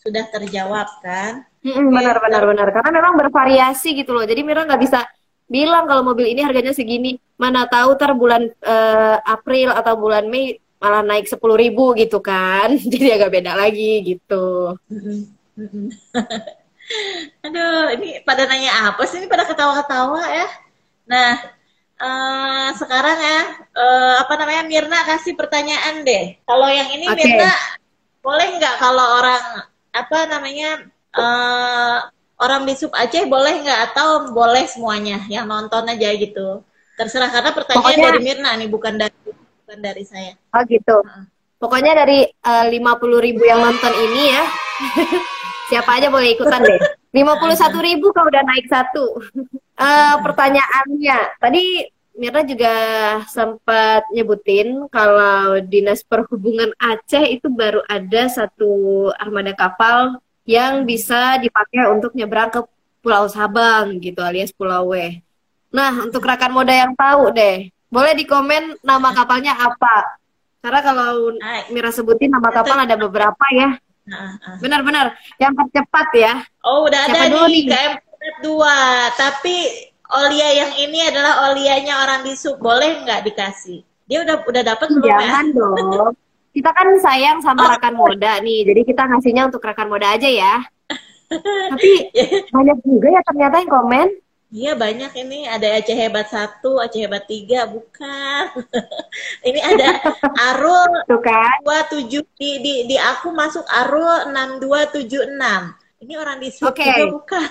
sudah terjawab kan? Hmm, benar benar benar karena memang bervariasi gitu loh. Jadi Mira nggak bisa bilang kalau mobil ini harganya segini. Mana tahu ter bulan uh, April atau bulan Mei malah naik sepuluh ribu gitu kan jadi agak beda lagi gitu aduh ini pada nanya apa sih? Ini pada ketawa-ketawa ya. Nah uh, sekarang ya uh, apa namanya Mirna kasih pertanyaan deh. Kalau yang ini okay. Mirna boleh nggak kalau orang apa namanya uh, orang di sub Aceh boleh nggak? Atau boleh semuanya yang nonton aja gitu. Terserah karena pertanyaan Pokoknya... dari Mirna nih bukan dari bukan dari saya. Oh gitu. Uh. Pokoknya dari lima puluh ribu yang nonton ini ya, siapa aja boleh ikutan deh. Lima puluh satu ribu kalau udah naik satu. uh, pertanyaannya, tadi Mirna juga sempat nyebutin kalau Dinas Perhubungan Aceh itu baru ada satu armada kapal yang bisa dipakai untuk nyebrang ke Pulau Sabang gitu alias Pulau W. Nah, untuk rekan moda yang tahu deh, boleh di komen nama kapalnya apa? Karena kalau Mira sebutin nama kapal ada beberapa ya. Benar-benar. Yang tercepat ya. Oh, udah Siapa ada nih, KM dua. Tapi Olia yang ini adalah Olianya orang di sub. Boleh nggak dikasih? Dia udah udah dapat belum ya? Jangan dong. Kita kan sayang sama oh. rekan moda nih. Jadi kita ngasihnya untuk rekan moda aja ya. Tapi banyak juga ya ternyata yang komen. Iya banyak ini ada Aceh hebat satu, Aceh hebat tiga, bukan. ini ada Arul dua tujuh di, di di aku masuk Arul enam dua tujuh enam. Ini orang di okay. juga bukan.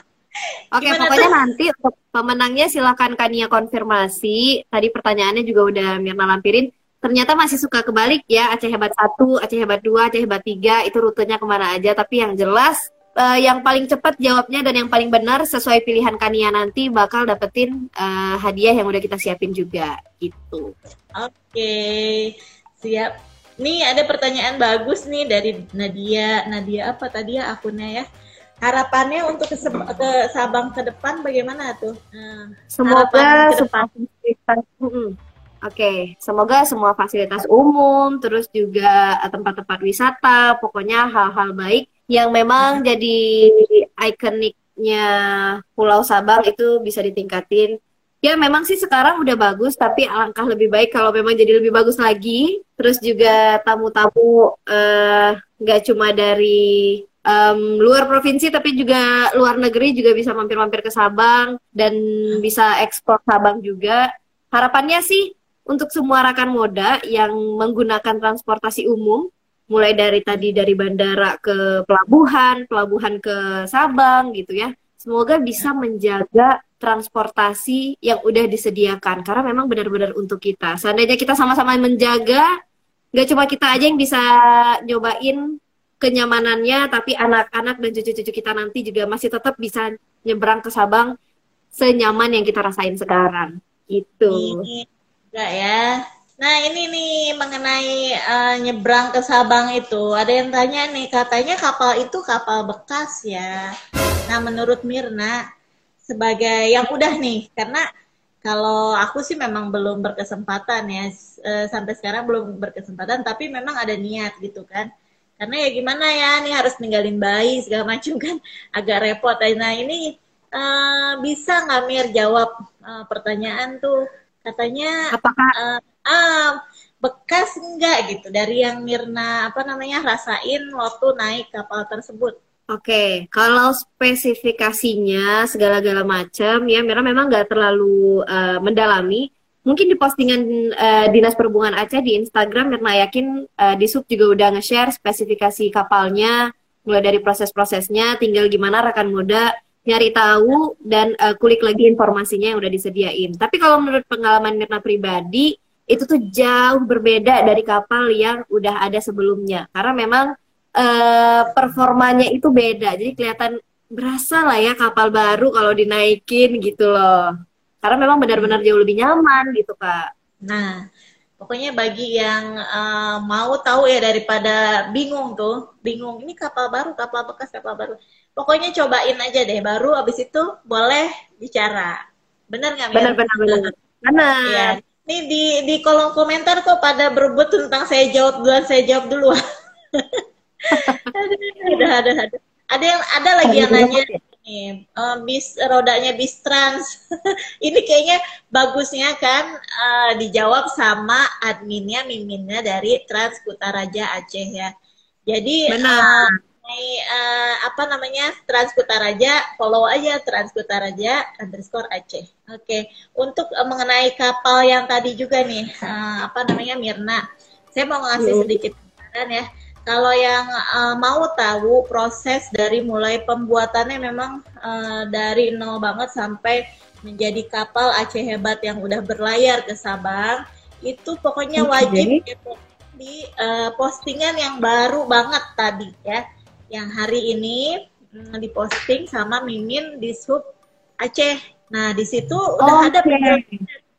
Oke, okay, pokoknya tuh? nanti untuk pemenangnya silakan Kania konfirmasi. Tadi pertanyaannya juga udah Mirna lampirin. Ternyata masih suka kebalik ya Aceh hebat satu, Aceh hebat dua, Aceh hebat tiga itu rutenya ke mana aja. Tapi yang jelas uh, yang paling cepat jawabnya dan yang paling benar sesuai pilihan Kania nanti bakal dapetin uh, hadiah yang udah kita siapin juga gitu. Oke, okay. siap. Nih ada pertanyaan bagus nih dari Nadia. Nadia apa tadi ya akunnya ya? Harapannya untuk ke, ke Sabang ke depan bagaimana tuh? Nah, Semoga fasilitas, Oke, okay. semoga semua fasilitas umum, terus juga tempat-tempat wisata, pokoknya hal-hal baik yang memang jadi ikoniknya Pulau Sabang itu bisa ditingkatin. Ya memang sih sekarang udah bagus, tapi alangkah lebih baik kalau memang jadi lebih bagus lagi. Terus juga tamu-tamu eh, nggak uh, cuma dari um, luar provinsi, tapi juga luar negeri juga bisa mampir-mampir ke Sabang dan bisa ekspor Sabang juga. Harapannya sih untuk semua rekan moda yang menggunakan transportasi umum mulai dari tadi dari bandara ke pelabuhan, pelabuhan ke Sabang gitu ya. Semoga bisa menjaga transportasi yang udah disediakan karena memang benar-benar untuk kita. Seandainya kita sama-sama menjaga, nggak cuma kita aja yang bisa nyobain kenyamanannya, tapi anak-anak dan cucu-cucu kita nanti juga masih tetap bisa nyebrang ke Sabang senyaman yang kita rasain sekarang. Itu. Enggak ya. Nah ini nih mengenai uh, nyebrang ke Sabang itu ada yang tanya nih katanya kapal itu kapal bekas ya. Nah menurut Mirna sebagai yang udah nih karena kalau aku sih memang belum berkesempatan ya uh, sampai sekarang belum berkesempatan tapi memang ada niat gitu kan. Karena ya gimana ya nih harus ninggalin bayi segala macam kan agak repot. Nah ini uh, bisa nggak Mir jawab uh, pertanyaan tuh katanya apakah uh, bekas enggak gitu dari yang Mirna apa namanya rasain waktu naik kapal tersebut? Oke, okay. kalau spesifikasinya segala-gala macam ya Mirna memang nggak terlalu uh, mendalami. Mungkin di postingan uh, Dinas Perhubungan Aceh di Instagram Mirna yakin uh, di sub juga udah nge-share spesifikasi kapalnya, mulai dari proses-prosesnya, tinggal gimana rekan muda nyari tahu dan uh, kulik lagi informasinya yang udah disediain. Tapi kalau menurut pengalaman Mirna pribadi, itu tuh jauh berbeda dari kapal yang udah ada sebelumnya. Karena memang uh, performanya itu beda. Jadi kelihatan berasa lah ya kapal baru kalau dinaikin gitu loh. Karena memang benar-benar jauh lebih nyaman gitu kak. Nah pokoknya bagi yang uh, mau tahu ya daripada bingung tuh bingung ini kapal baru kapal bekas kapal baru. Pokoknya cobain aja deh baru abis itu boleh bicara. Benar nggak benar benar benar. Benar. Ya Nih di di kolom komentar kok pada berebut tentang saya jawab duluan, saya jawab dulu. ada, ada, ada. Ada yang ada lagi yang nanya uh, bis rodanya bis trans. ini kayaknya bagusnya kan uh, dijawab sama adminnya miminnya dari Trans Kutaraja Aceh ya. Jadi Benar. Uh, uh, apa namanya Trans Kutaraja follow aja Trans Kutaraja underscore Aceh. Oke, okay. untuk uh, mengenai kapal yang tadi juga nih uh, apa namanya Mirna, saya mau ngasih iya. sedikit saran ya kalau yang uh, mau tahu proses dari mulai pembuatannya memang uh, dari nol banget sampai menjadi kapal Aceh Hebat yang udah berlayar ke Sabang, itu pokoknya wajib okay. di uh, postingan yang baru banget tadi ya, yang hari ini um, diposting sama Mimin di sub Aceh. Nah di situ udah okay. ada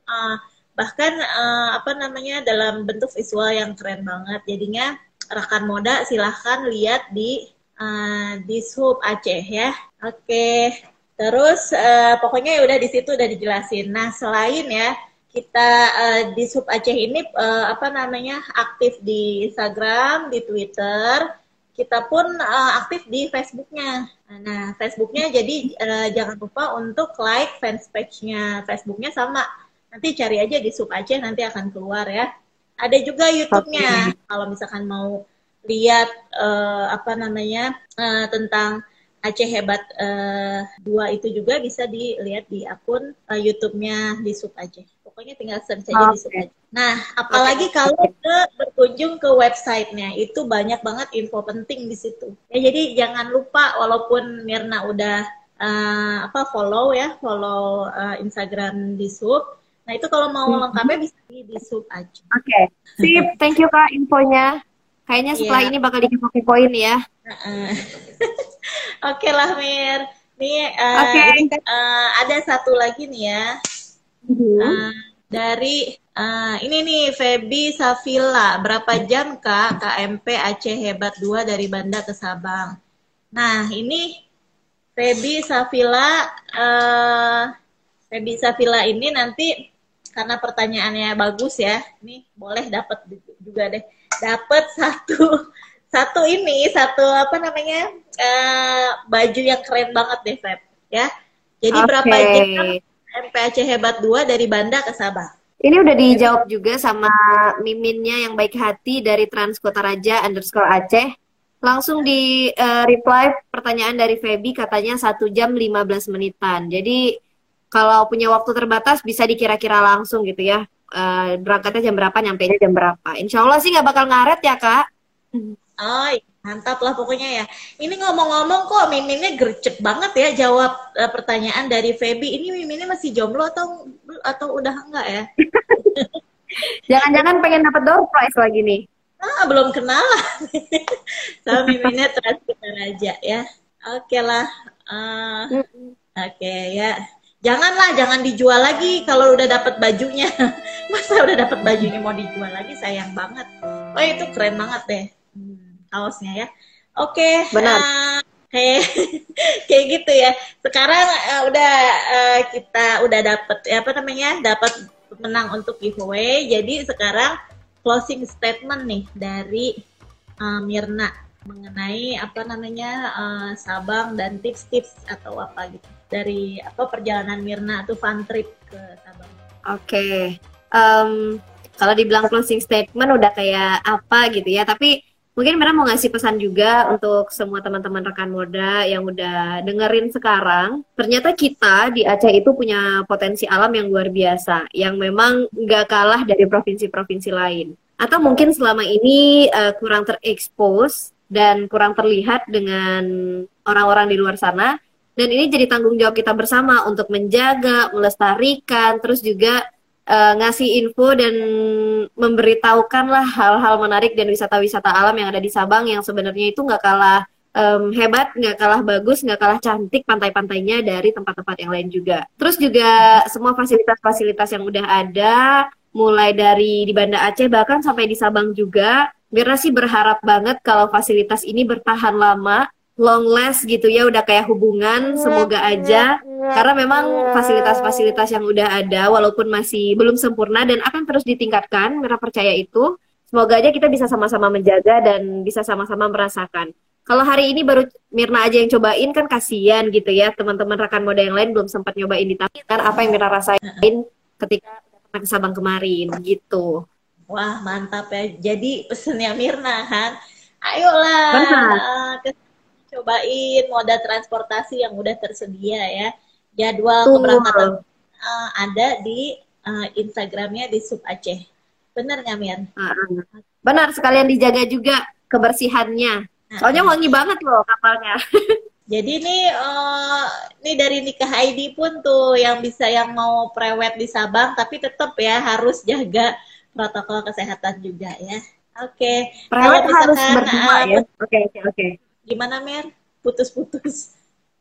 uh, bahkan uh, apa namanya dalam bentuk visual yang keren banget, jadinya rekan moda silahkan lihat di uh, di sub Aceh ya. Oke. Terus uh, pokoknya ya udah di situ udah dijelasin. Nah, selain ya kita uh, di sub Aceh ini uh, apa namanya aktif di Instagram, di Twitter, kita pun uh, aktif di Facebooknya. Nah, Facebooknya jadi uh, jangan lupa untuk like fans page-nya Facebooknya sama. Nanti cari aja di sub Aceh nanti akan keluar ya. Ada juga YouTube-nya. Okay. Kalau misalkan mau lihat uh, apa namanya uh, tentang Aceh Hebat uh, dua itu juga bisa dilihat di akun uh, YouTube-nya di Sub Aceh. Pokoknya tinggal search aja okay. di Sub Aceh. Nah, apalagi okay. kalau ke berkunjung ke websitenya itu banyak banget info penting di situ. Ya jadi jangan lupa walaupun Mirna udah uh, apa follow ya, follow uh, Instagram di Sub Nah itu kalau mau hmm. lengkapnya bisa di, di sub aja. Oke, okay. sip. Thank you kak infonya. Kayaknya setelah yeah. ini bakal dikasih poin ya. Oke okay lah Mir. Nih uh, okay. ini uh, ada satu lagi nih ya. Uh-huh. Uh, dari uh, ini nih Feby Safila. Berapa jam kak KMP Aceh Hebat 2 dari Banda ke Sabang? Nah ini Feby Safila. Uh, Feby Safila ini nanti karena pertanyaannya bagus ya. Ini boleh dapat juga deh. Dapat satu satu ini satu apa namanya uh, baju yang keren banget deh Feb ya. Jadi okay. berapa jam MPAC Hebat 2 dari Banda ke Sabah? Ini udah dijawab juga sama miminnya yang baik hati dari Transkota Raja underscore Aceh. Langsung di uh, reply pertanyaan dari Feby katanya satu jam 15 menitan. Jadi kalau punya waktu terbatas bisa dikira-kira langsung gitu ya. Uh, berangkatnya jam berapa, nyampe jam berapa. Insya Allah sih nggak bakal ngaret ya kak. Oh, mantap lah pokoknya ya. Ini ngomong-ngomong kok Miminnya gercep banget ya jawab uh, pertanyaan dari Feby. Ini Miminnya masih jomblo atau atau udah enggak ya? Jangan-jangan pengen dapat door prize lagi nih. Ah, belum kenal. Sama Miminnya terus kita aja ya. Oke okay lah. Uh, Oke okay, ya janganlah jangan dijual lagi kalau udah dapat bajunya masa udah dapat bajunya mau dijual lagi sayang banget oh itu keren banget deh hmm, kaosnya ya. Oke okay, benar. uh, kayak kayak gitu ya. Sekarang uh, udah uh, kita udah dapat ya apa namanya dapat menang untuk giveaway. Jadi sekarang closing statement nih dari uh, Mirna mengenai apa namanya uh, Sabang dan tips-tips atau apa gitu. Dari apa perjalanan Mirna tuh fun trip ke Sabang. Oke, okay. um, kalau dibilang closing statement udah kayak apa gitu ya, tapi mungkin Mirna mau ngasih pesan juga untuk semua teman-teman rekan moda yang udah dengerin sekarang. Ternyata kita di Aceh itu punya potensi alam yang luar biasa, yang memang nggak kalah dari provinsi-provinsi lain. Atau mungkin selama ini uh, kurang terekspos dan kurang terlihat dengan orang-orang di luar sana dan ini jadi tanggung jawab kita bersama untuk menjaga, melestarikan, terus juga uh, ngasih info dan memberitahukanlah hal-hal menarik dan wisata-wisata alam yang ada di Sabang yang sebenarnya itu nggak kalah um, hebat, nggak kalah bagus, nggak kalah cantik pantai-pantainya dari tempat-tempat yang lain juga. Terus juga semua fasilitas-fasilitas yang udah ada, mulai dari di Banda Aceh bahkan sampai di Sabang juga. Mirna sih berharap banget kalau fasilitas ini bertahan lama long last gitu ya udah kayak hubungan semoga aja. karena memang fasilitas-fasilitas yang udah ada walaupun masih belum sempurna dan akan terus ditingkatkan mereka percaya itu semoga aja kita bisa sama-sama menjaga dan bisa sama-sama merasakan. Kalau hari ini baru Mirna aja yang cobain kan kasihan gitu ya teman-teman rekan moda yang lain belum sempat nyobain di kan apa yang Mirna rasain ketika ke Sabang kemarin gitu. Wah mantap ya. Jadi pesennya Mirna kan, ayolah uh, cobain moda transportasi yang udah tersedia ya. Jadwal keberangkatan uh, ada di uh, Instagramnya di Sub Aceh. Bener nggak Mir? Benar sekalian dijaga juga kebersihannya. Soalnya wangi banget loh kapalnya. Jadi ini uh, ini dari nikah ID pun tuh yang bisa yang mau prewed di Sabang tapi tetap ya harus jaga protokol kesehatan juga ya. Oke. Okay. Prewed harus berdua ya. Oke okay, oke okay, oke. Okay. Gimana Mer? Putus-putus.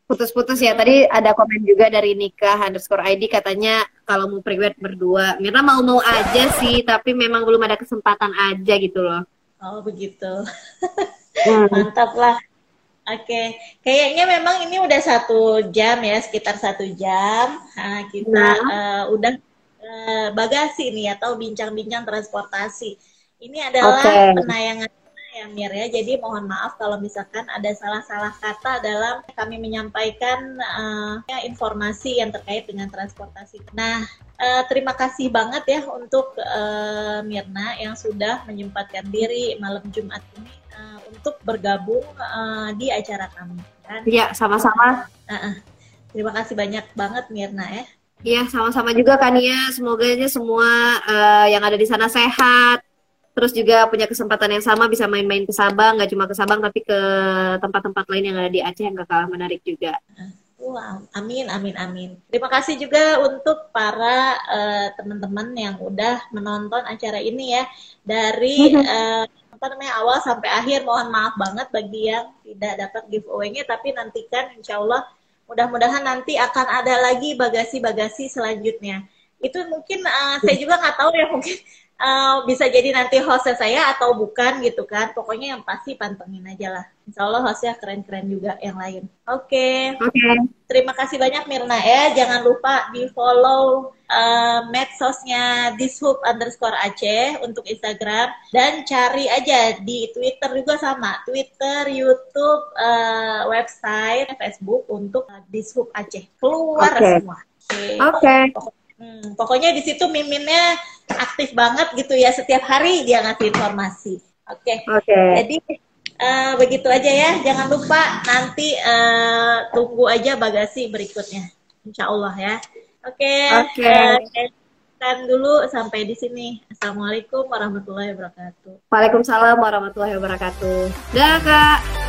Putus-putus ya. Tadi ada komen juga dari nikah underscore ID katanya kalau mau prewed berdua. Mirna mau-mau aja sih tapi memang belum ada kesempatan aja gitu loh. Oh begitu. Hmm. Mantap lah. Oke, okay. kayaknya memang ini udah satu jam ya, sekitar satu jam. Nah, kita nah. Uh, udah uh, bagasi nih atau bincang-bincang transportasi. Ini adalah okay. penayangan ya Mir ya. Jadi mohon maaf kalau misalkan ada salah-salah kata dalam kami menyampaikan uh, informasi yang terkait dengan transportasi. Nah, uh, terima kasih banget ya untuk uh, Mirna yang sudah menyempatkan diri malam Jumat ini uh, untuk bergabung uh, di acara kami. Kan? Iya, sama-sama. Uh -uh. Terima kasih banyak banget Mirna ya. Iya, sama-sama juga kan ya. Semoga aja semua uh, yang ada di sana sehat. Terus juga punya kesempatan yang sama bisa main-main ke Sabang, nggak cuma ke Sabang tapi ke tempat-tempat lain yang ada di Aceh yang gak kalah menarik juga. Wow, amin, amin, amin. Terima kasih juga untuk para uh, teman-teman yang udah menonton acara ini ya dari uh, apa namanya awal sampai akhir mohon maaf banget bagi yang tidak dapat giveaway-nya tapi nantikan insya Allah mudah-mudahan nanti akan ada lagi bagasi-bagasi selanjutnya itu mungkin uh, saya juga nggak tahu ya mungkin uh, bisa jadi nanti hostnya saya atau bukan gitu kan pokoknya yang pasti pantengin aja lah Insya Allah hostnya keren-keren juga yang lain oke okay. okay. terima kasih banyak Mirna ya jangan lupa di follow uh, medsosnya dishub underscore Aceh untuk Instagram dan cari aja di Twitter juga sama Twitter, YouTube, uh, website, Facebook untuk uh, dishub Aceh keluar okay. semua. Oke. Okay. Okay. Hmm, pokoknya di situ miminnya aktif banget gitu ya setiap hari dia ngasih informasi. Oke. Okay. Oke. Okay. Jadi uh, begitu aja ya. Jangan lupa nanti uh, tunggu aja bagasi berikutnya. Insya Allah ya. Oke. Okay. Oke. Okay. Uh, dulu sampai di sini. Assalamualaikum warahmatullahi wabarakatuh. Waalaikumsalam warahmatullahi wabarakatuh. Dah kak.